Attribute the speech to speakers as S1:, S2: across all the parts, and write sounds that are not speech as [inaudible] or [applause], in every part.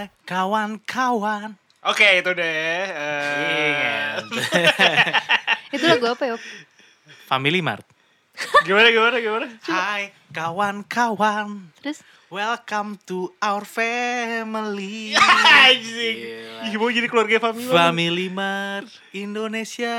S1: Hai kawan-kawan.
S2: Oke itu deh. eh, [laughs]
S3: Itu lagu apa ya?
S1: Family Mart.
S2: gimana gimana gimana?
S1: Hai kawan-kawan.
S3: Terus
S1: Welcome to our family.
S2: Anjing.
S1: Gila.
S2: Ih, mau jadi keluarga Fami.
S1: Family Mart Indonesia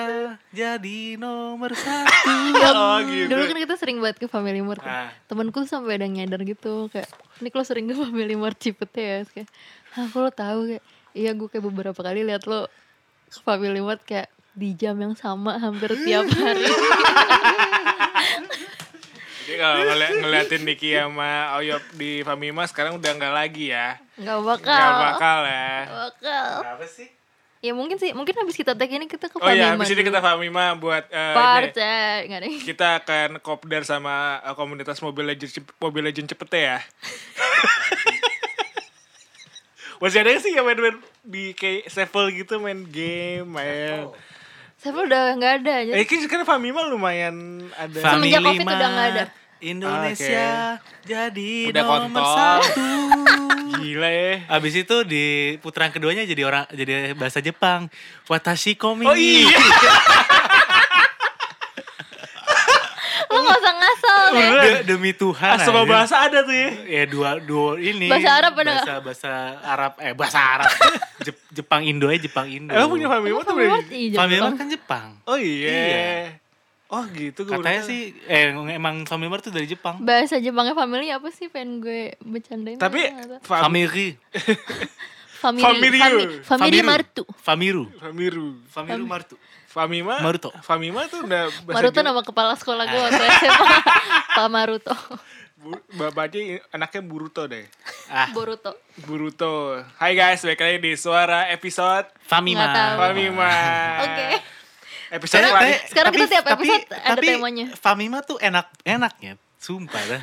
S1: jadi nomor satu. [laughs]
S2: Oh gitu.
S3: dulu kan kita sering banget ke Family Mart.
S2: Ah.
S3: Temenku sampai ada yang nyadar gitu kayak, "Nik lo sering ke Family Mart Cipete ya?" Kayak, "Hah, kok lo tahu kayak?" Iya, gue kayak beberapa kali lihat lo ke Family Mart kayak di jam yang sama hampir tiap hari. [laughs]
S2: Jadi kalau ngeliat, ngeliatin Niki sama Oyop di Famima sekarang udah nggak lagi ya.
S3: Nggak bakal.
S2: Nggak bakal ya.
S3: Nggak bakal.
S1: Apa sih?
S3: Ya mungkin sih, mungkin habis kita tag ini kita ke
S2: Oh
S3: Family
S2: iya, habis ini kita Famima buat eh, ini.
S3: Parce, nggak ada.
S2: kita akan kopdar sama eh, komunitas Mobile Legends Cep- Mobile Legends Cepete ya. [laughs] Masih ada sih yang main-main di kayak Sevel gitu main game, main.
S3: Saya udah nggak ada aja.
S2: Eh, kan sekarang Famima lumayan ada.
S3: Semenjak Covid udah nggak ada.
S1: Indonesia jadi
S2: Udah
S1: nomor
S2: kontol.
S1: satu. [laughs]
S2: Gila ya.
S1: Abis itu di putaran keduanya jadi orang jadi bahasa Jepang. Watashi komi.
S2: Oh iya.
S3: Lo nggak usah ngasal ya.
S1: De- demi Tuhan.
S2: Semua
S1: anjir.
S2: bahasa ada tuh ya.
S1: Ya dua dua ini.
S3: Bahasa Arab ada
S1: bahasa, bahasa Arab eh bahasa Arab. [laughs] Jep- Jepang Indo ya Jepang Indo.
S2: Emang punya
S3: Family
S2: berarti?
S3: Mart iya,
S1: Family. Mart kan Jepang.
S2: Oh iya.
S1: Iya.
S2: Oh gitu gue
S1: Katanya sih eh emang Family Mart tuh dari Jepang.
S3: Bahasa Jepangnya family apa sih? Pengen gue bercandain.
S2: Tapi. Fam-
S1: Family. [laughs]
S2: Famiru.
S3: fami- family
S1: Famiru.
S3: Martu.
S1: Famiru.
S2: Famiru.
S1: Famiru Martu.
S2: Famima.
S1: Maruto.
S2: Famima tuh udah bahasa
S3: Maruto
S2: Jepang.
S3: nama kepala sekolah gue waktu SMA. [laughs] Pak Maruto.
S2: Bu- Bapaknya anaknya Buruto deh.
S1: Ah,
S3: Boruto.
S2: Buruto. Hai guys, balik lagi di Suara episode
S1: Famima.
S2: Famima.
S3: Oke.
S2: Episode
S1: Saya-
S2: lagi.
S1: saya-
S3: Sekarang kita tiap episode ada
S1: tapi
S3: temanya.
S1: Famima tuh enak enaknya, sumpah dah.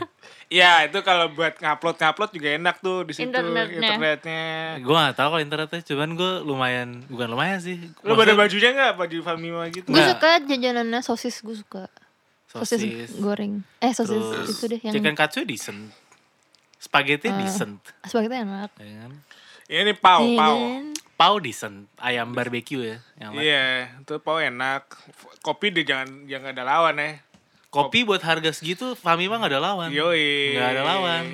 S2: Iya, itu kalau buat ngupload-ngupload juga enak tuh di situ
S3: Internetnya.
S2: internetnya.
S1: gue gak tahu kalau internetnya, cuman gue lumayan, bukan lumayan sih.
S2: Lo ada
S1: Maksudnya
S2: bajunya nggak baju Famima gitu?
S3: Gue suka jajanannya sosis, gue suka. Sosis,
S1: sosis,
S3: goreng. Eh, sosis
S1: terus
S3: itu deh yang
S1: chicken katsu decent, spaghetti
S3: Ah.
S1: decent,
S3: sebagai enak.
S1: ya kan?
S2: Ini pau,
S3: Iya
S2: pau.
S3: kan?
S1: Pau decent, ayam barbecue ya.
S2: Iya, itu pau enak. Kopi deh jangan jangan ada lawan ya.
S1: Kopi buat harga segitu, Famima gak ada lawan.
S2: Yoi.
S1: Nggak ada lawan.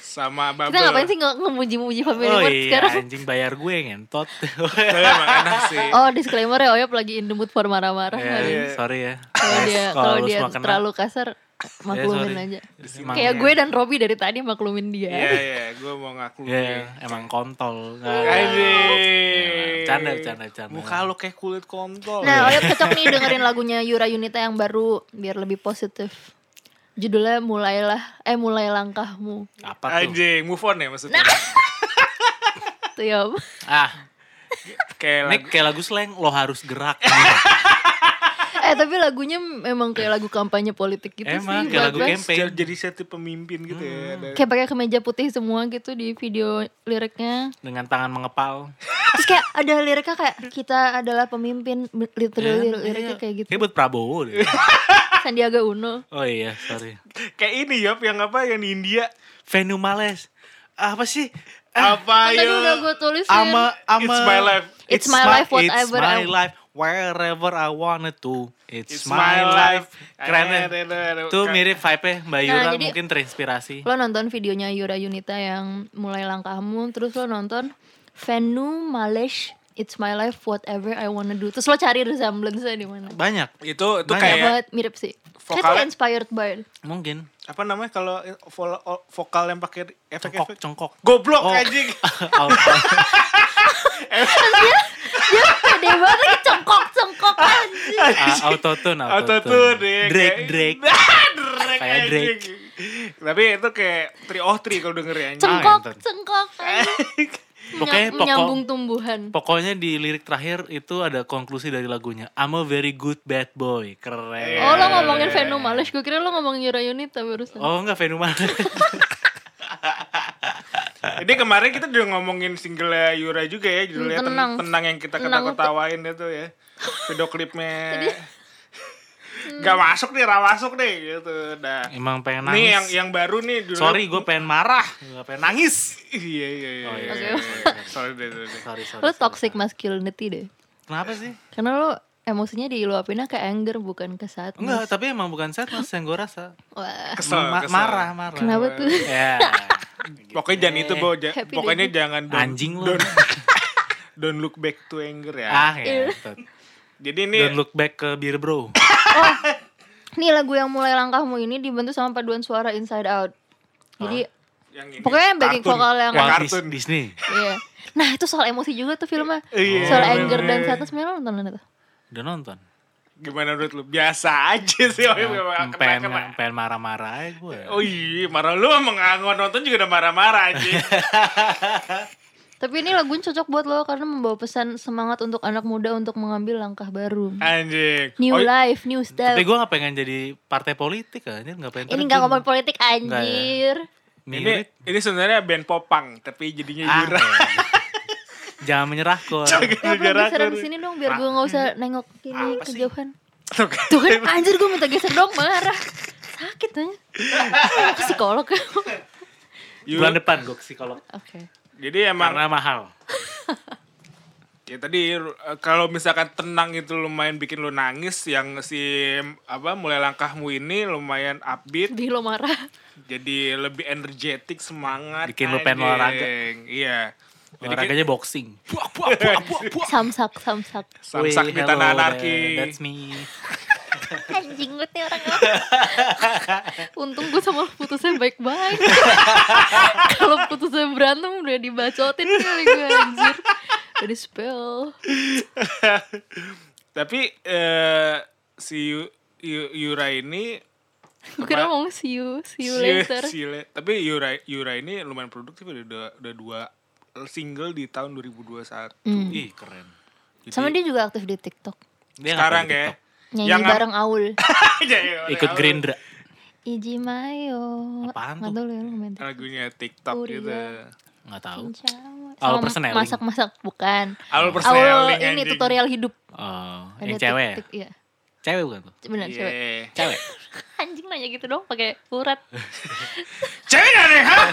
S2: Sama bubble.
S3: Kita ngapain sih nge- ngemuji-muji Family
S1: Oh iya,
S3: sekarang?
S1: anjing bayar gue ngentot. [laughs]
S2: Tapi emang enak sih.
S3: Oh disclaimer ya Oyop lagi in the mood for marah-marah hari ini.
S1: sorry ya.
S3: Kalau dia kalau dia terlalu kasar [laughs] maklumin
S1: sorry.
S3: aja.
S1: Emang
S3: Kayak
S1: ya.
S3: gue dan Robby dari tadi maklumin dia.
S2: Iya, [laughs] iya, gue mau ngaku.
S1: Ya, emang kontol. Nggak-
S2: Anjing.
S1: Canda, canda, canda.
S2: Muka lo kayak kulit kontol.
S3: Nah Oyop cocok nih dengerin lagunya Yura Yunita yang baru biar lebih positif. Judulnya mulailah eh mulai langkahmu.
S1: Apa tuh?
S2: Anjing, move on ya maksudnya. [laughs]
S3: Tuh ya.
S1: Ah,
S2: kayak
S1: ini
S2: lagu,
S1: kayak lagu slang, lo harus gerak.
S3: Eh tapi lagunya memang kayak lagu kampanye politik gitu
S1: Emang,
S3: sih.
S1: kayak lagu campaign.
S2: jadi- satu pemimpin gitu ya. Ada-
S3: Kayak pakai kemeja putih semua gitu di video liriknya.
S1: Dengan tangan mengepal.
S3: Terus kayak ada liriknya kayak kita adalah pemimpin literally
S1: Iya,
S3: liriknya
S1: iya.
S3: kayak gitu.
S1: Kayak buat Prabowo deh. [laughs]
S3: Sandiaga Uno.
S1: Oh iya, sorry.
S2: Kayak ini Yop yang apa yang di India.
S1: Venu Males. Apa sih?
S2: Apa
S3: Kan tadi
S2: ya?
S3: udah gue tulisin.
S1: Ama, ama.
S2: It's my life.
S3: It's my life, whatever
S1: It's my life, wherever I wanted to. It's,
S2: It's
S1: my, life. Keren ya?
S2: ya.
S1: Tuh mirip vibe-nya Mbak
S3: Nah,
S1: Yura
S3: jadi-
S1: mungkin terinspirasi.
S3: Lo nonton videonya Yura Yunita yang mulai langkahmu, terus lo nonton Venu Malesh It's my life whatever I wanna do. Terus lo cari resemblance-nya di mana?
S1: Banyak,
S2: Itu itu
S1: Banyak.
S2: kayak
S3: banget mirip sih. Tuh inspired by
S1: mungkin.
S2: apa namanya kalau vo- vokal yang pakai
S1: Congkok,
S2: efek-efek.
S1: congkok.
S2: Goblok
S1: Oh.
S2: anjing. [laughs]
S1: Auto.
S3: Dia pede banget lagi cengkok-cengkok anjing.
S1: Ah, autotune,
S2: Autotune ya. [laughs]
S1: Drake,
S2: kayak-
S1: Drake.
S2: Drake
S1: Kayak. Drake.
S2: Tapi itu kayak three oh three kalau dengerin anjing.
S3: Cengkok, cengkok. [laughs]
S1: Pokoknya
S3: Menyam-
S1: pokok-
S3: menyambung tumbuhan.
S1: Pokoknya di lirik terakhir itu ada konklusi dari lagunya. I'm a very good bad boy. Keren.
S3: Oh lo ngomongin Venu Malesh, gue kira lo ngomongin Yura Yunita barusan.
S1: Oh enggak fenomenal. [laughs]
S2: Jadi kemarin kita udah ngomongin single Yura juga ya judulnya
S3: Tenang.
S2: Tenang, Tenang yang kita ketawa-ketawain itu ya. Video klipnya. [laughs] Gak masuk nih, ra masuk nih gitu. Dah.
S1: Emang pengen nangis.
S2: Nih yang yang baru nih dulu.
S1: Sorry, gue pengen marah. Gue pengen nangis.
S2: Iya iya iya.
S1: Oh, iya.
S2: iya,
S3: Oke.
S2: iya. Sorry deh, sorry deh.
S1: Sorry, sorry.
S3: Lo
S1: sorry,
S3: toxic
S1: sorry.
S3: masculinity deh.
S1: Kenapa sih?
S3: Karena lo emosinya diluapinnya ke anger bukan ke sadness.
S1: Enggak, tapi emang bukan sadness yang gue rasa.
S3: Wah.
S2: Kesel,
S1: Ma-
S2: kesel.
S1: marah, marah.
S3: Kenapa tuh?
S1: Ya. [laughs]
S2: Pokoknya jangan itu, Bo. Ja-
S3: Happy
S2: Pokoknya
S3: deh.
S2: jangan don't,
S1: Anjing lu.
S2: Don't, [laughs] don't look back to anger ya.
S1: Ah, ya.
S2: Jadi ini
S1: Don't look back ke beer bro.
S3: Nih lagu yang mulai langkahmu ini dibantu sama paduan suara Inside Out. Jadi
S2: yang ini.
S3: pokoknya yang backing vokal yang
S2: Yang kartun.
S1: Dis- Disney.
S3: iya. Nah, itu soal emosi juga tuh filmnya.
S2: Iya.
S3: Soal anger dan sadness sebenarnya lo nonton tuh?
S1: Udah nonton.
S2: Gimana menurut lu? Biasa aja sih. Oh,
S1: pengen, pengen marah-marah aja gue.
S2: Oh iya, marah lu emang nggak nonton juga udah marah-marah aja. [laughs]
S3: Tapi ini lagunya cocok buat lo karena membawa pesan semangat untuk anak muda untuk mengambil langkah baru.
S2: Anjing.
S3: New
S2: Oh,
S3: life, new style.
S1: Tapi gue gak pengen jadi partai politik anjir, gak pengen
S3: Ini gak ngomong politik
S1: ya?
S3: anjir.
S2: ini ini sebenarnya band popang, tapi jadinya
S1: Ah. [laughs] ya. Jangan menyerah kok.
S3: Ya
S2: Gara-gara
S3: belum geseran
S2: aku-
S3: sini dong biar gue gak usah nengok kini kejauhan.
S2: Tuh kan.
S3: Kan anjir gue minta geser dong marah. Sakit aja. Ke psikolog.
S1: Bulan depan gue ke psikolog.
S3: Oke.
S2: Jadi emang
S1: Karena mahal. [laughs]
S2: ya tadi eh, kalau misalkan tenang itu lumayan bikin lu nangis, yang si apa mulai langkahmu ini lumayan upbeat,
S3: Di lo marah.
S2: jadi lebih energetik, semangat.
S1: Bikin lu pengen olahraga.
S2: Iya. Jadi kayak
S1: Olahraganya boxing.
S2: buak buak buak buak buak. [laughs]
S3: Samsak, samsak.
S2: Samsak di tanah
S1: hello
S2: anarki.
S1: there, That's me. [laughs]
S3: Anjing gue nih orang [laughs] Untung gue sama lo putusnya baik-baik. Kalau putusnya berantem udah dibacotin kali gue anjir. Udah di spell.
S2: Tapi eh si Yu- Yu- Yura ini
S3: Gue kira ngomong see you, see you
S2: si-
S3: later.
S2: si le- tapi Yura Yura ini lumayan produktif udah udah, udah dua single di tahun 2021.
S3: Hmm.
S1: Ih, keren.
S2: Jadi,
S3: Sama dia juga aktif di TikTok.
S1: Dia
S2: sekarang
S1: di
S2: ya.
S1: TikTok?
S3: Nyanyi
S2: Yang
S3: bareng Aul. [laughs]
S2: Ya, ya,
S1: Ikut
S2: ya,
S1: Gerindra.
S3: Iji Mayo.
S1: Apaan
S3: Nggak
S1: tuh?
S3: tahu ya lu TikTok.
S2: Lagunya TikTok
S3: Uria.
S2: gitu.
S1: Gak tahu. Aul
S3: Sama
S1: Persneling.
S3: Masak-masak bukan.
S2: Aul
S3: Aul
S2: Persneling,
S3: ini
S2: anjing.
S3: tutorial hidup.
S1: Oh, yang cewek ya?
S3: Iya.
S1: Cewek bukan tuh?
S3: Benar
S2: Iya.
S3: cewek.
S1: Cewek. [laughs]
S3: Anjing nanya gitu dong pakai urat. [laughs]
S2: Cewek gak nih? Hah?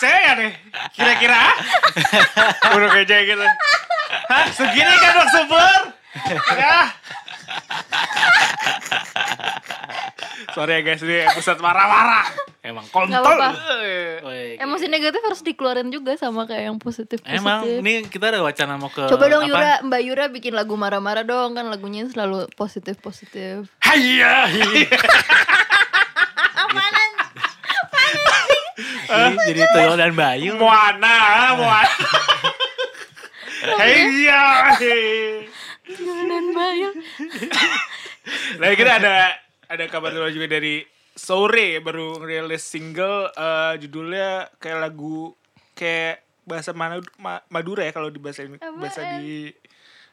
S2: Cewek gak nih? Kira-kira? Udah kayak cewek gitu. Hah? Segini kan super? [laughs] Ya. Sorry ya guys, ini episode marah-marah.
S1: Emang
S3: Nggak
S1: kontol.
S3: Emosi negatif harus dikeluarin juga sama kayak yang positif positif.
S1: Emang ini kita ada wacana mau ke
S3: Coba dong
S1: apa?
S3: Yura, Mbak Yura bikin lagu marah-marah dong kan lagunya selalu positif positif.
S2: Hayya.
S1: Jadi, jadi Toyo dan Bayu.
S2: Moana, Moana. Hayya.
S3: Dan Bayu.
S2: Nah kita ada ada kabar luar juga dari sore baru rilis single eh, judulnya kayak lagu kayak bahasa mana Ma- Madura ya kalau di bahasa bahasa di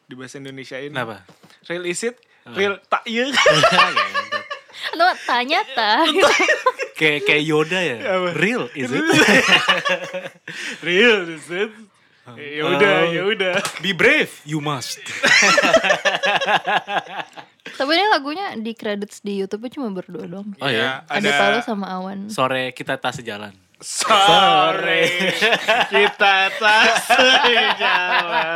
S2: di bahasa Indonesia ini.
S1: Kenapa?
S2: Real is it? Real tak iya. [laughs]
S3: Lo tanya ta. [laughs]
S1: kayak kayak Yoda ya.
S2: Apa?
S1: Real is it?
S2: Real [laughs] is it? Ya udah,
S1: Oh.
S2: ya udah.
S1: Be brave, you must.
S3: Di credits di YouTube cuma berdua dong.
S1: Oh ya.
S3: Ada Paolo sama Awan.
S1: Sore kita tak sejalan.
S2: Sore kita tak sejalan.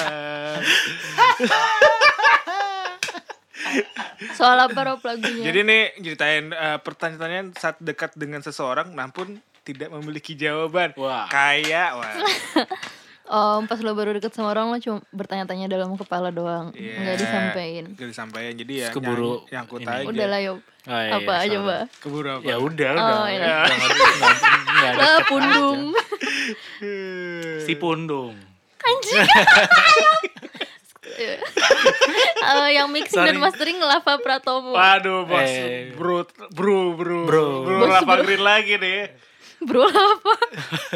S3: Soal apa Rob lagunya?
S2: Jadi nih ceritain pertanyaan saat dekat dengan seseorang namun tidak memiliki jawaban.
S1: Wah.
S2: Kayak wah.
S3: Oh, pas lo baru deket sama orang lo cuma bertanya-tanya dalam kepala doang,
S2: Iya.
S3: nggak disampaikan.
S2: Gak disampaikan jadi ya
S1: Keburu
S2: nyangkut
S1: ini.
S2: aja.
S3: Udah lah Yob.
S1: Oh, iya,
S3: apa
S1: iya,
S3: aja mbak?
S2: Keburu apa?
S1: Ya udah,
S3: Oh,
S1: udah.
S3: iya.
S1: Udah, nggak- nggak- nggak
S3: Lah
S1: deket
S3: pundung.
S1: Si pundung. [laughs]
S3: Eh, yang mixing dan
S1: Sorry.
S3: mastering Lava Pratomo.
S2: Waduh bos,
S1: Eh.
S2: bro, bro, bro,
S1: Bro.
S2: bro,
S3: Bos,
S2: lava
S3: bro.
S2: green lagi nih,
S3: Bro [laughs] Lava.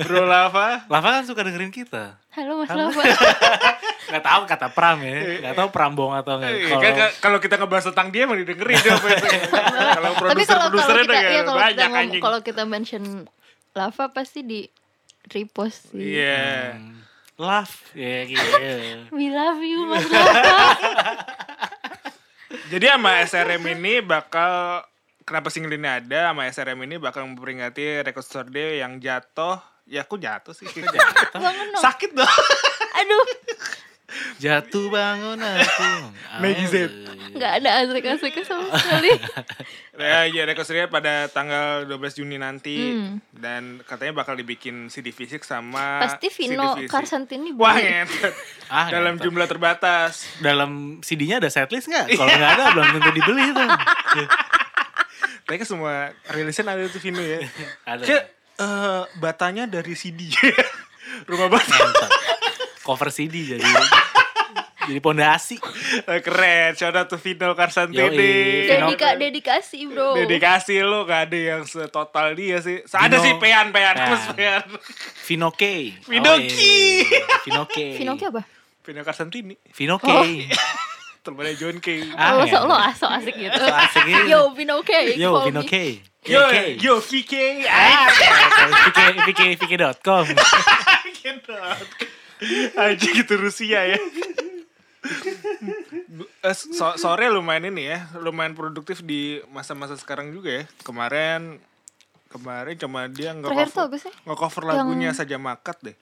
S2: bro lava.
S1: Lava kan suka dengerin kita.
S3: Halo Mas Lava. [laughs]
S1: Gak tahu kata Pram ya. Gak tahu Prambong atau enggak.
S2: Eh,
S1: Kalau
S2: kan ka- kalau kita ngebahas tentang dia emang didengerin dia apa itu. [laughs] Kalau
S3: Tapi
S2: produser
S3: kalau kita
S2: udah
S3: ya kalau
S2: banyak anjing.
S3: kalau kita mention Lava pasti di repost sih.
S2: Iya.
S1: Hmm, love. Ya gitu.
S3: We love you Mas Lava.
S2: Jadi sama SRM ini bakal kenapa single ini ada sama SRM ini bakal memperingati Record Store Day yang jatuh. Ya aku jatuh sih.
S3: Dong.
S2: Sakit dong. [laughs]
S3: Aduh,
S1: Jatuh bangun aku.
S2: Maggie Z.
S3: nggak ada asik-asiknya sama sekali. [laughs]
S2: ya, ya Record Store Day pada tanggal 12 Juni nanti
S3: Hmm.
S2: dan katanya bakal dibikin CD fisik sama
S3: Pasti Vino. Karsantini
S2: Wah, ngentot.
S1: Ah,
S2: Dalam
S1: ngentot.
S2: jumlah terbatas.
S1: Dalam CD-nya ada setlist nggak? [laughs] Kalau nggak ada belum tentu dibeli tuh.
S2: Kan semua rilisan ada tuh Vino ya. [laughs]
S1: Ada.
S2: Kayak eh, batanya dari CD. [laughs] Rumah bata.
S1: Cover CD jadi [laughs] jadi pondasi.
S2: Eh, Keren, shout out to Vino Karsantini.
S3: Dedika, dedikasi bro.
S2: Dedikasi lu gak ada yang setotal dia sih. Ada sih pean pean
S1: Pean.
S2: plus pean.
S1: Vino K.
S2: Vino
S1: Oh,
S2: K.
S1: iya. Vino K.
S3: Vino Ki apa?
S2: Vino Karsantini.
S1: Vino K.
S3: Oh.
S2: Temennya John K.
S1: Ah,
S3: lo,
S1: ya.
S3: so, lo aso asik gitu.
S1: So asik gitu.
S3: Yo, Vino K.
S1: Yo,
S3: me.
S1: K.
S2: Yo, yo, VK.
S1: Ah, VK, VK, VK.com.
S2: Aja gitu Rusia ya. Eh, so- sore lumayan ini ya, lumayan produktif di masa-masa sekarang juga ya. Kemarin kemarin cuma dia nggak cover, nggak cover
S3: Yang-
S2: lagunya saja makat deh.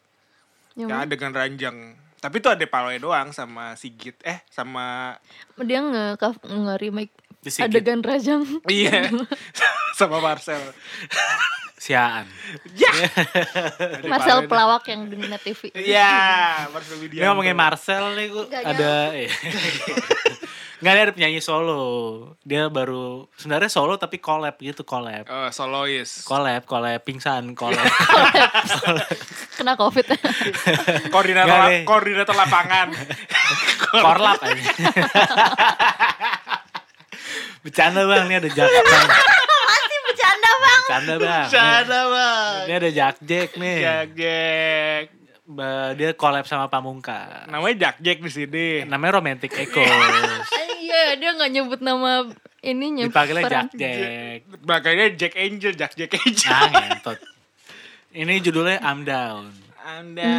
S3: Yang
S2: Yang
S3: mana?
S2: adegan ranjang. Tapi itu ada Paloy doang sama Sigit. Eh sama
S3: Dia nge, nge remake adegan rajang.
S2: iya [laughs] sama Marcel.
S1: Siaan.
S2: Ya.
S3: Marcel pelawak yang di Net TV.
S2: Iya, Marcel
S1: Ini
S2: Widianto.
S1: ngomongin Marcel nih, gua ada eh. [laughs] Nggak dia ada penyanyi solo. Dia baru sebenarnya solo tapi collab gitu, collab.
S2: Oh, solois.
S1: Collab, collab pingsan, collab. [laughs]
S3: Kena covid. [laughs]
S2: koordinator la-
S1: deh.
S2: koordinator lapangan. [laughs]
S1: Korlap aja. Bercanda bang, ini ada.
S3: Masih bercanda bang.
S1: Bercanda bang.
S2: Bercanda, Bang.
S1: Ini ada Jack Jack nih.
S2: Jack Jack.
S1: Dia collab sama Pamungkas.
S2: Namanya Jack Jack di sini.
S1: Namanya Romantic Echoes. [laughs]
S3: Ah, Iya, dia nggak nyebut nama ininya.
S1: Dipanggilnya. Jack Jack.
S2: Makanya Jack Angel, Jack Jack Angel.
S1: Ah, ngentot. Ini judulnya I'm Down.
S2: Anda.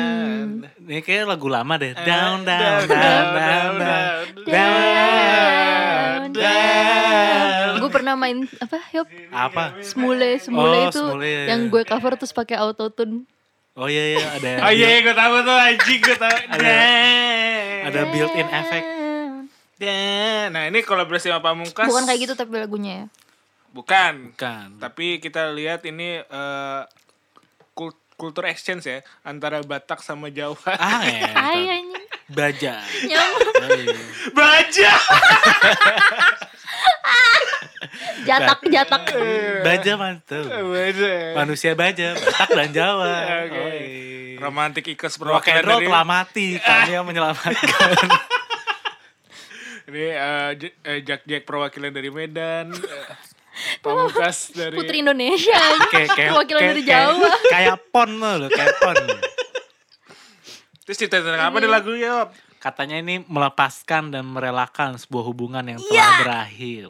S1: Ini kayak lagu lama deh.
S2: Eh,
S1: Down, down, down, down, down.
S3: Down,
S1: Down, down.
S3: Gue pernah main apa? Yop,
S1: Apa?
S3: Smule, Smule
S1: Oh,
S3: itu
S1: iya.
S3: yang gue cover terus pakai autotune.
S1: Oh iya iya ada. [laughs]
S2: Oh iya, gue tahu tuh anjing, gue tahu.
S1: Ada built-in effect.
S2: Dan, Nah, ini kolaborasi sama Pamungkas.
S3: Bukan kayak gitu tapi lagunya ya.
S2: Bukan.
S1: Bukan.
S2: Tapi kita lihat ini eh, kul- kultur exchange ya antara Batak sama Jawa.
S1: Ah, [laughs]
S3: Ay
S1: ngentot.
S3: anjing.
S1: Baja.
S3: Nyamuk.
S1: Oh, iya.
S2: Baja. [laughs]
S3: Jatak, jatak.
S1: Baja mantap.
S2: Baja.
S1: Manusia baja, Batak dan Jawa. [laughs]
S2: Oke.
S1: Oh, iya.
S2: Eagles
S1: Rock
S2: perwakilan dari
S1: telah mati, kami [laughs] yang menyelamatkan. [laughs]
S2: ini eh, eh, Jack Jack perwakilan dari Medan. eh, Pamungkas dari
S3: Putri Indonesia. anjing.
S1: kayak kayak
S3: Perwakilan
S1: kayak-
S3: dari Jawa.
S1: Kayak pon loh, kayak pon.
S2: Terus cerita tentang apa di lagu ya?
S1: Katanya ini melepaskan dan merelakan sebuah hubungan yang telah
S3: Iya.
S1: berakhir.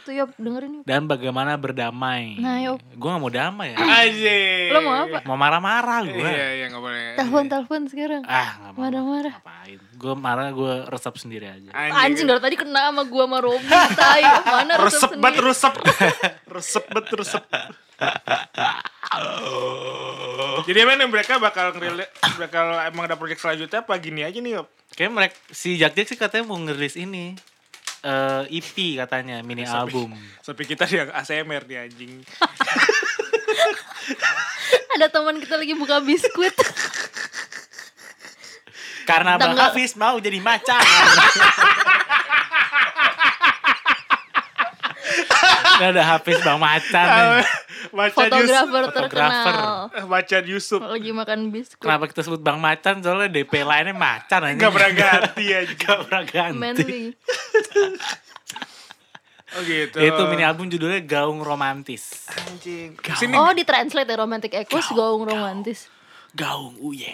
S3: Tuh Yop, dengerin yuk.
S1: Dan bagaimana berdamai.
S3: Nah, yuk.
S1: Gue gak mau damai ya.
S2: Aja.
S3: Lo mau apa?
S1: Mau marah-marah gue.
S2: Iya, iya nggak boleh.
S3: Telepon, telepon sekarang.
S1: Ah, gak mau.
S3: Marah-marah.
S1: Ngapain? Gue marah, gue resep sendiri aja.
S3: Anjing dari tadi kena sama gua sama Robi. Tai, [laughs] mana
S2: Resep
S3: resep
S2: bet
S3: sendiri.
S2: resep. [laughs] resep bet resep. Jadi emang mereka bakal ngerilis, bakal emang ada project selanjutnya apa gini aja nih, Yop?
S1: Kayak mereka, si Jack Jack sih katanya mau ngerilis ini. Eh EP katanya, mini album.
S2: Sampai kita yang ASMR nih anjing. [laughs]
S3: Ada teman kita lagi buka biskuit.
S1: Karena Bang Hafiz mau jadi macan. [laughs] Ada Hafiz Bang Macan. [laughs]
S2: Macan Yusuf.
S3: Fotografer
S1: Fotografer.
S3: terkenal.
S2: Macan Yusuf.
S3: Lagi makan biskuit.
S1: Kenapa kita sebut Bang Macan? Soalnya DP lainnya Macan aja.
S2: Gak pernah ganti [laughs] anjing.
S1: Gak pernah ganti.
S3: Manly.
S2: Oh gitu.
S1: Itu mini album judulnya Gaung Romantis.
S2: Anjing. Sini
S3: Oh, ditranslate ya Romantic Echoes gaung romantis.
S1: Gaung uye.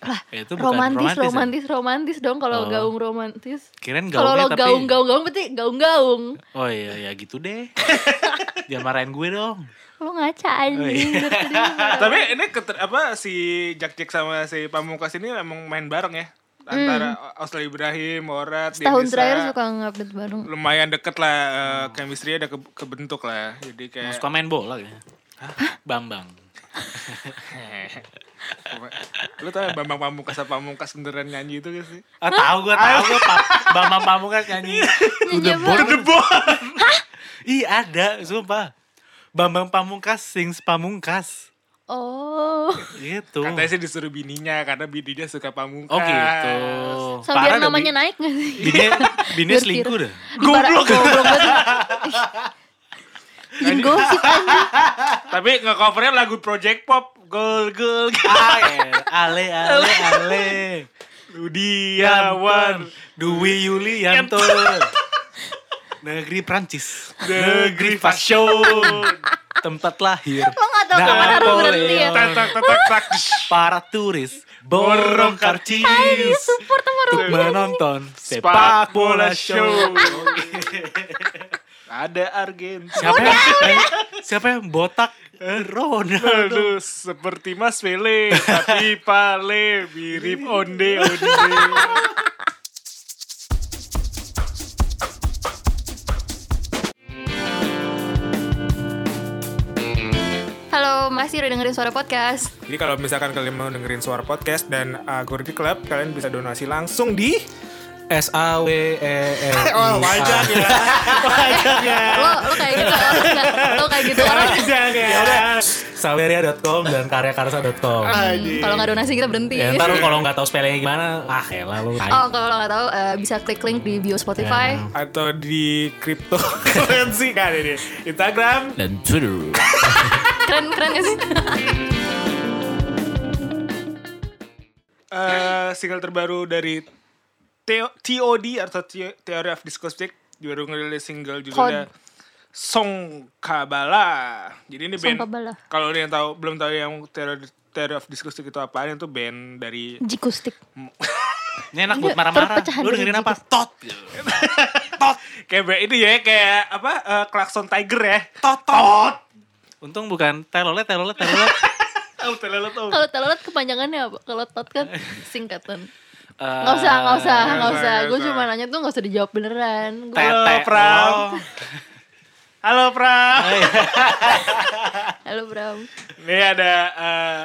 S3: Lah,
S1: itu bukan
S3: romantis,
S1: romantis ya?
S3: romantis, romantis dong kalau
S1: Oh.
S3: gaung romantis.
S1: Kirain
S3: Kalau
S1: gaungnya
S3: lo
S1: tapi...
S3: gaung, gaung, gaung berarti gaung-gaung.
S1: Oh iya, ya gitu deh. [laughs] Jangan marahin gue dong.
S3: Lo ngaca
S1: Oh,
S3: anjing.
S1: iya. [laughs]
S2: Tapi ini keter, apa si Jack Jack sama si Pamungkas ini emang main bareng ya? antara Australia Ibrahim, Morat, dia
S3: Setahun terakhir suka ngupdate bareng.
S2: lumayan deket lah eh, chemistry ada ke- kebentuk lah. Jadi kayak
S1: Suka main bola kayaknya. Bambang. [laughs]
S2: lu tau Bambang Pamungkas apa Pamungkas beneran nyanyi itu gak sih?
S1: Ah, tahu gua, tahu gua Pa- Bambang Pamungkas nyanyi.
S3: Nyanyi apa?
S1: To the bone. Ih, ada, sumpah. Bambang Pamungkas sings Pamungkas.
S3: Oh.
S1: Gitu.
S2: Katanya sih disuruh bininya karena bininya suka Pamungkas.
S1: Oh gitu.
S3: Sama biar namanya naik gak sih?
S1: Bini, bini
S3: Biar
S1: selingkuh dah.
S3: Goblok. Goblok. [laughs] Bikin gosip. [laughs]
S2: Tapi nge-covernya lagu Project Pop. Gol gol.
S1: Ah, ya. Ale, ale, ale.
S2: Rudiawan.
S1: Dwi Yulianto. Negeri Prancis.
S2: Negeri Fashion.
S1: Tempat lahir.
S3: Lo gak tau kapan harus berhenti ya?
S2: Tak tak tak tak tak.
S1: Para turis borong karcis
S3: support sama
S1: untuk menonton
S2: Sepak bola show. Ada Argentina.
S1: Siapa yang, siapa yang botak? Ronaldo.
S2: Aduh, seperti Mas Pele, tapi [laughs] pale mirip onde onde.
S3: Halo, masih udah dengerin suara podcast.
S2: Jadi kalau misalkan kalian mau dengerin suara podcast dan uh, Gordy Club, kalian bisa donasi langsung di
S1: S A W E L. [laughs]
S2: Oh, wajar ya. Wajar ya.
S3: Lo lo kayak gitu orang? Lo kayak gitu orang.
S2: Wajar ya.
S1: Saweria.com dan karyakarsa.com.
S2: Anjing.
S3: Kalau nggak donasi kita berhenti.
S1: Ya, ntar kalau nggak tahu spellingnya gimana, ah elah lu. tai.
S3: Oh, kalau nggak tahu eh, bisa klik link di bio Spotify.
S1: Ya.
S2: Atau di cryptocurrency [laughs] kan ini. Instagram.
S1: Dan Twitter.
S3: Keren keren gak sih?
S2: eh single terbaru dari TOD atau Theo- Theory of Discourse baru ngerilis single judulnya Song Kabala. Jadi ini band kalau ada yang tahu belum tahu yang Theory, Theory of Discourse itu apaan itu band dari
S3: Jikustik. [laughs]
S1: Ini enak buat marah-marah. Lu
S3: dari
S1: dengerin apa? Tot. [laughs]
S2: Tot kayak ini ya kayak apa eh, klakson tiger ya. Tot tot.
S1: Untung bukan telolet, telolet, telolet. [laughs]
S2: Oh, telolet tuh.
S3: Kalau telolet kepanjangannya apa? Kalau tot kan singkatan.
S1: Eh,
S3: Nggak usah, nggak usah,
S2: nggak usah,
S3: usah. Gue cuma nanya tuh nggak usah dijawab beneran. Gua-.
S2: Halo, Pram.
S1: Oh. [laughs]
S2: Halo Pram.
S3: Halo Bram.
S2: Ini ada eh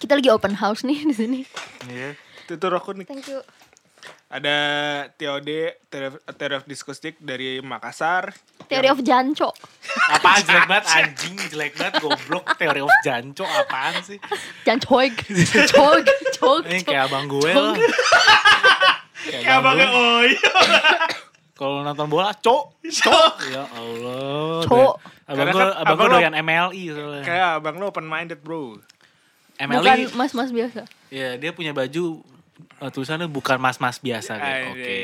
S3: Kita lagi open house nih di sini.
S1: Iya.
S2: tutur aku nih.
S3: Thank you.
S2: Ada TOD Theory of- Theory of Discourse dari Makassar.
S3: Theory of Janco.
S1: Apaan jelek banget anjing, jelek banget goblok. Teori of Janco apaan sih?
S3: Jancoig. Cog. Cog.
S1: Ini kayak abang gue loh. Kayak
S2: Ya
S1: abang gue.
S2: oi. [laughs]
S1: Kalau nonton bola, cok. Cok. Ya Allah.
S3: Cok.
S1: Abang gue,
S2: kan
S1: abang gue doyan MLI soalnya.
S2: Kayak abang lo open minded bro.
S3: Bukan
S1: MLI,
S3: mas-mas biasa.
S1: ya dia punya baju eh, tulisannya bukan mas-mas biasa gitu. Oke.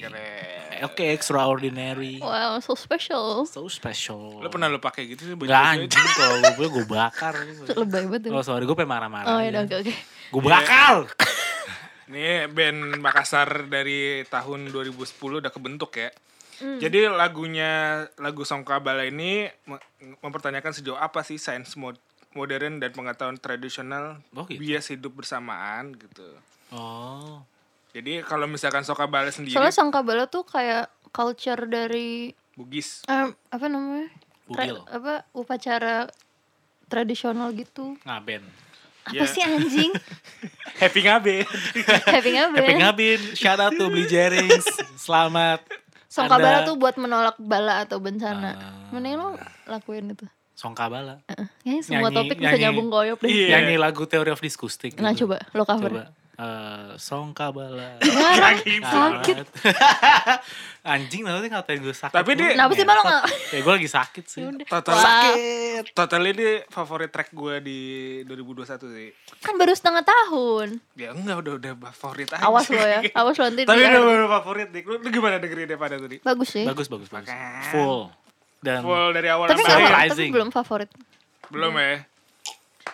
S1: Eh, Oke, extraordinary.
S3: Wow, so special.
S1: So special.
S2: Lo pernah lo pakai gitu sih
S1: Gak anjing kalau gue gue bakar. [laughs]
S3: Lebay banget.
S1: Oh sorry gue pengen marah-marah.
S3: Oh ya oke oke.
S1: Gue bakal. [laughs]
S2: Ini band Makassar dari tahun 2010 udah kebentuk ya. Jadi lagunya lagu Song Kabala ini me- mempertanyakan sejauh apa sih sains mod modern dan pengetahuan tradisional
S1: Oh, gitu.
S2: bias hidup bersamaan gitu.
S1: Oh.
S2: Jadi kalau misalkan Song Kabala sendiri
S3: Soalnya Sangkabala tuh kayak culture dari
S2: Bugis.
S3: eh, apa namanya? Tra-
S1: Bugil.
S3: apa upacara tradisional gitu.
S1: Ngaben.
S3: Apa
S2: Ya.
S3: sih anjing?
S2: Happy [laughs] ngabe.
S3: Happy ngaben.
S1: Happy ngabin. Shout out to Beli Jerings. Selamat.
S3: Songkabala tuh buat menolak bala atau bencana.
S1: Ah.
S3: Mending lo lakuin itu.
S1: Songkabala.
S3: Kayaknya semua
S1: Nyanyi-
S3: topik bisa
S1: nyanyi.
S3: nyambung koyop deh.
S2: Iya.
S1: Nyanyi lagu Theory of Discourse.
S3: Nah coba lo cover.
S1: Coba. Eh, Songkabala.
S3: Ngarang, [laughs]
S2: Sakit.
S3: sakit. [laughs]
S1: Anjing nanti ngatain gue sakit.
S2: Tapi dia-
S3: Kenapa sih malah nggak?
S1: Ya gue lagi sakit sih.
S3: Yaudah.
S2: Total sakit. Total ini favorit track gue di 2021 sih.
S3: Kan baru setengah tahun.
S2: Ya enggak udah udah favorit aja.
S3: Awas lo ya. [laughs] Awas lo nanti.
S2: Tapi udah baru favorit dik. Lu, lu gimana dengerin pada tadi?
S3: Bagus sih.
S1: Bagus bagus bagus.
S2: Makan.
S1: Full. Dan
S2: Full dari awal
S3: Tapi
S2: sampai
S3: nggak
S2: akhir.
S3: tapi belum favorit.
S2: Belum ya.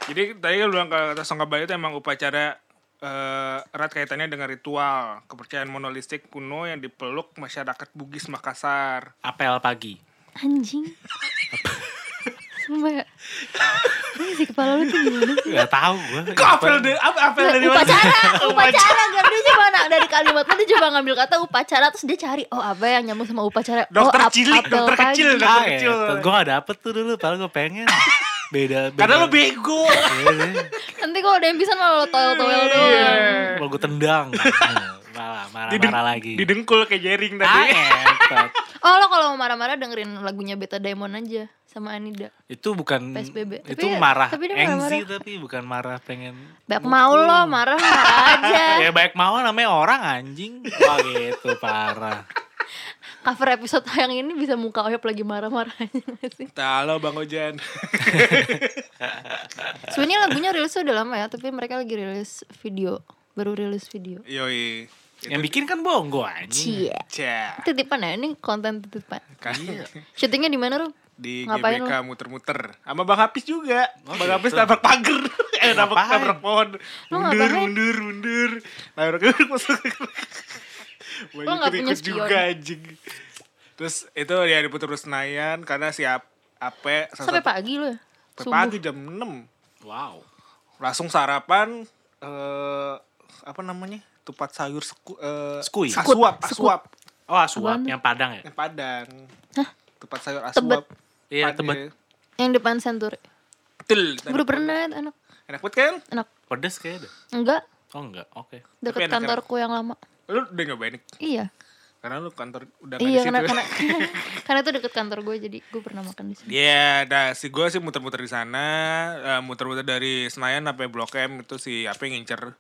S2: Jadi tadi kan lu bilang kata Songkabala itu emang upacara eh, erat kaitannya dengan ritual kepercayaan monolistik kuno yang dipeluk masyarakat Bugis Makassar.
S1: apel pagi.
S3: Anjing. Sumpah ya. Ini si kepala lu tuh gimana sih?
S1: Gak tahu gue.
S2: Kok apel dari apa apel dari mana?
S3: Upacara, [laughs] upacara, gak dia gimana? dari kalimatnya dia coba ngambil kata upacara terus dia cari oh apa yang nyambung sama upacara
S2: Dokter
S3: oh,
S2: cilik, dokter kecil, dokter
S1: Ah,
S2: kecil.
S1: Gue gak dapet tuh dulu, padahal gue pengen. Beda, beda.
S2: Karena lu bego.
S1: Iya, iya.
S3: nanti kalau ada yang bisa malah lo toel-toel doang
S2: Iya.
S1: Mau gue tendang. [laughs] Malah, marah,
S2: Dideng-
S1: marah lagi.
S2: Didengkul kayak jaring
S1: Ah,
S2: tadi.
S1: ngentot.
S3: oh lo kalau mau marah-marah dengerin lagunya Beta Diamond aja sama Anida
S1: Itu bukan
S3: PSBB.
S1: itu
S3: Tapi-
S1: marah
S3: tapi dia
S1: engzi
S3: marah-marah.
S1: tapi bukan marah pengen
S3: Baik mau lo marah marah aja [laughs]
S1: ya baik mau namanya orang anjing wah gitu parah
S3: cover episode yang ini bisa muka Oyop lagi marah-marah aja [laughs] nggak sih
S2: Halo Bang Ojan. [laughs]
S3: sebenarnya lagunya rilisnya udah lama ya tapi mereka lagi rilis video baru rilis video
S2: Yoi.
S1: yang bikin kan bongo anjing
S3: Cie
S2: Cia.
S3: titipan ya ini konten titipan
S2: Kan
S3: syutingnya di mana Rum?
S2: di
S3: Ngapain
S2: GBK muter-muter sama Bang Hafiz juga. Bang Hafiz
S1: gitu.
S2: nabrak pagar. [laughs] eh nabrak nabrak pohon. Mundur,
S3: ngapain?
S2: mundur, mundur. Nabrak masuk.
S3: Lu nggak punya spion?
S2: juga anjing. Terus itu ya diputer terus Senayan karena siap Ape
S3: sampai pagi lo ya?
S2: Sampai pagi jam 6
S1: wow.
S2: Langsung sarapan eh apa namanya? Tupat sayur seku, eh,
S1: Skui.
S2: asuap
S3: Sekut.
S2: asuap.
S1: Oh asuap yang padang ya?
S2: Yang padang. Tupat sayur
S3: Tebet.
S2: asuap.
S1: Iya
S2: Pade.
S1: tebet.
S3: yang depan Century.
S2: Betul
S3: udah pernah enak.
S2: Enak banget kan
S3: enak.
S1: Pedes kayaknya deh.
S3: Enggak.
S1: Oh enggak. Oke.
S3: Deket
S2: enak, enak.
S3: kantorku yang lama
S2: lu udah nyobain
S3: iya.
S2: Karena lu kantor udah
S3: iya
S2: di situ.
S3: karena [laughs] karena [laughs] karena itu deket kantor gue jadi gue pernah makan di sini
S2: Iya, nah si gue sih muter-muter di sana, eh, muter-muter dari Senayan sampai Blok M itu si apa yang ngincer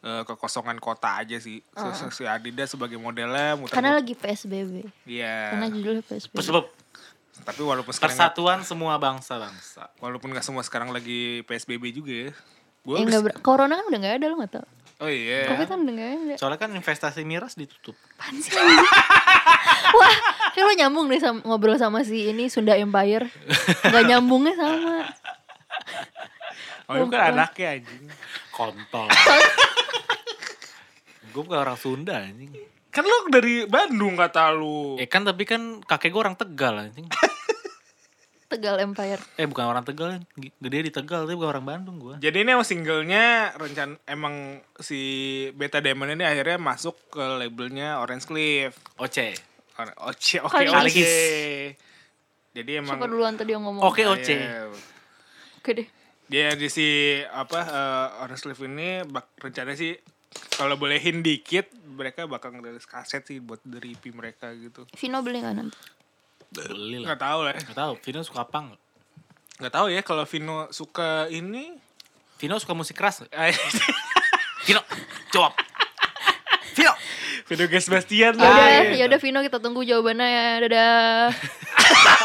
S2: eh, kekosongan kota aja sih. Si, si Adidas sebagai modelnya muter.
S3: karena lagi PSBB
S2: Iya.
S3: karena judulnya PSBB
S1: sebab
S2: Tapi walaupun sekarang
S1: persatuan semua bangsa bangsa
S2: walaupun nggak semua sekarang lagi PSBB juga ya. Gue
S3: ya, nggak ber- corona kan udah nggak ada lo nggak tau
S2: Oh iya.
S3: covid kan udah nggak ada
S1: soalnya kan investasi miras ditutup
S3: Apaan sih? [laughs] Wah, kayak lo nyambung nih sama, ngobrol sama si ini Sunda Empire. Gak nyambungnya sama.
S2: Oh, itu kan anaknya anjing.
S1: kontol [laughs] gue bukan orang Sunda anjing
S2: Kan lu dari Bandung kata lu.
S1: eh kan tapi kan kakek gue orang Tegal anjing [laughs]
S3: Tegal Empire.
S1: eh bukan orang Tegal gede di Tegal tapi bukan orang Bandung gue
S2: Jadi ini emang singlenya rencan emang si Beta Diamond ini akhirnya masuk ke labelnya Orange Cliff.
S1: Oce
S2: Oce, oke, oke. Jadi emang
S3: Siapa duluan tadi yang ngomong?
S1: Oke, Oce.
S2: Iya.
S3: Oke deh.
S2: Dia di si apa eh, Orange Cliff ini bak, rencana sih kalau bolehin dikit mereka bakal ngerilis kaset sih buat dari EP mereka gitu.
S3: Vino beli gak nanti?
S1: Beli lah
S2: Nggak tahu lah.
S1: nggak tahu Vino suka apa nggak
S2: Nggak tahu ya kalau Vino suka ini.
S1: Vino suka musik keras
S2: eh, [laughs]
S1: Vino jawab Vino
S2: Vino Gas Bastian
S3: Ya udah,
S2: lah.
S3: ya udah Vino kita tunggu jawabannya ya. Dadah. [laughs]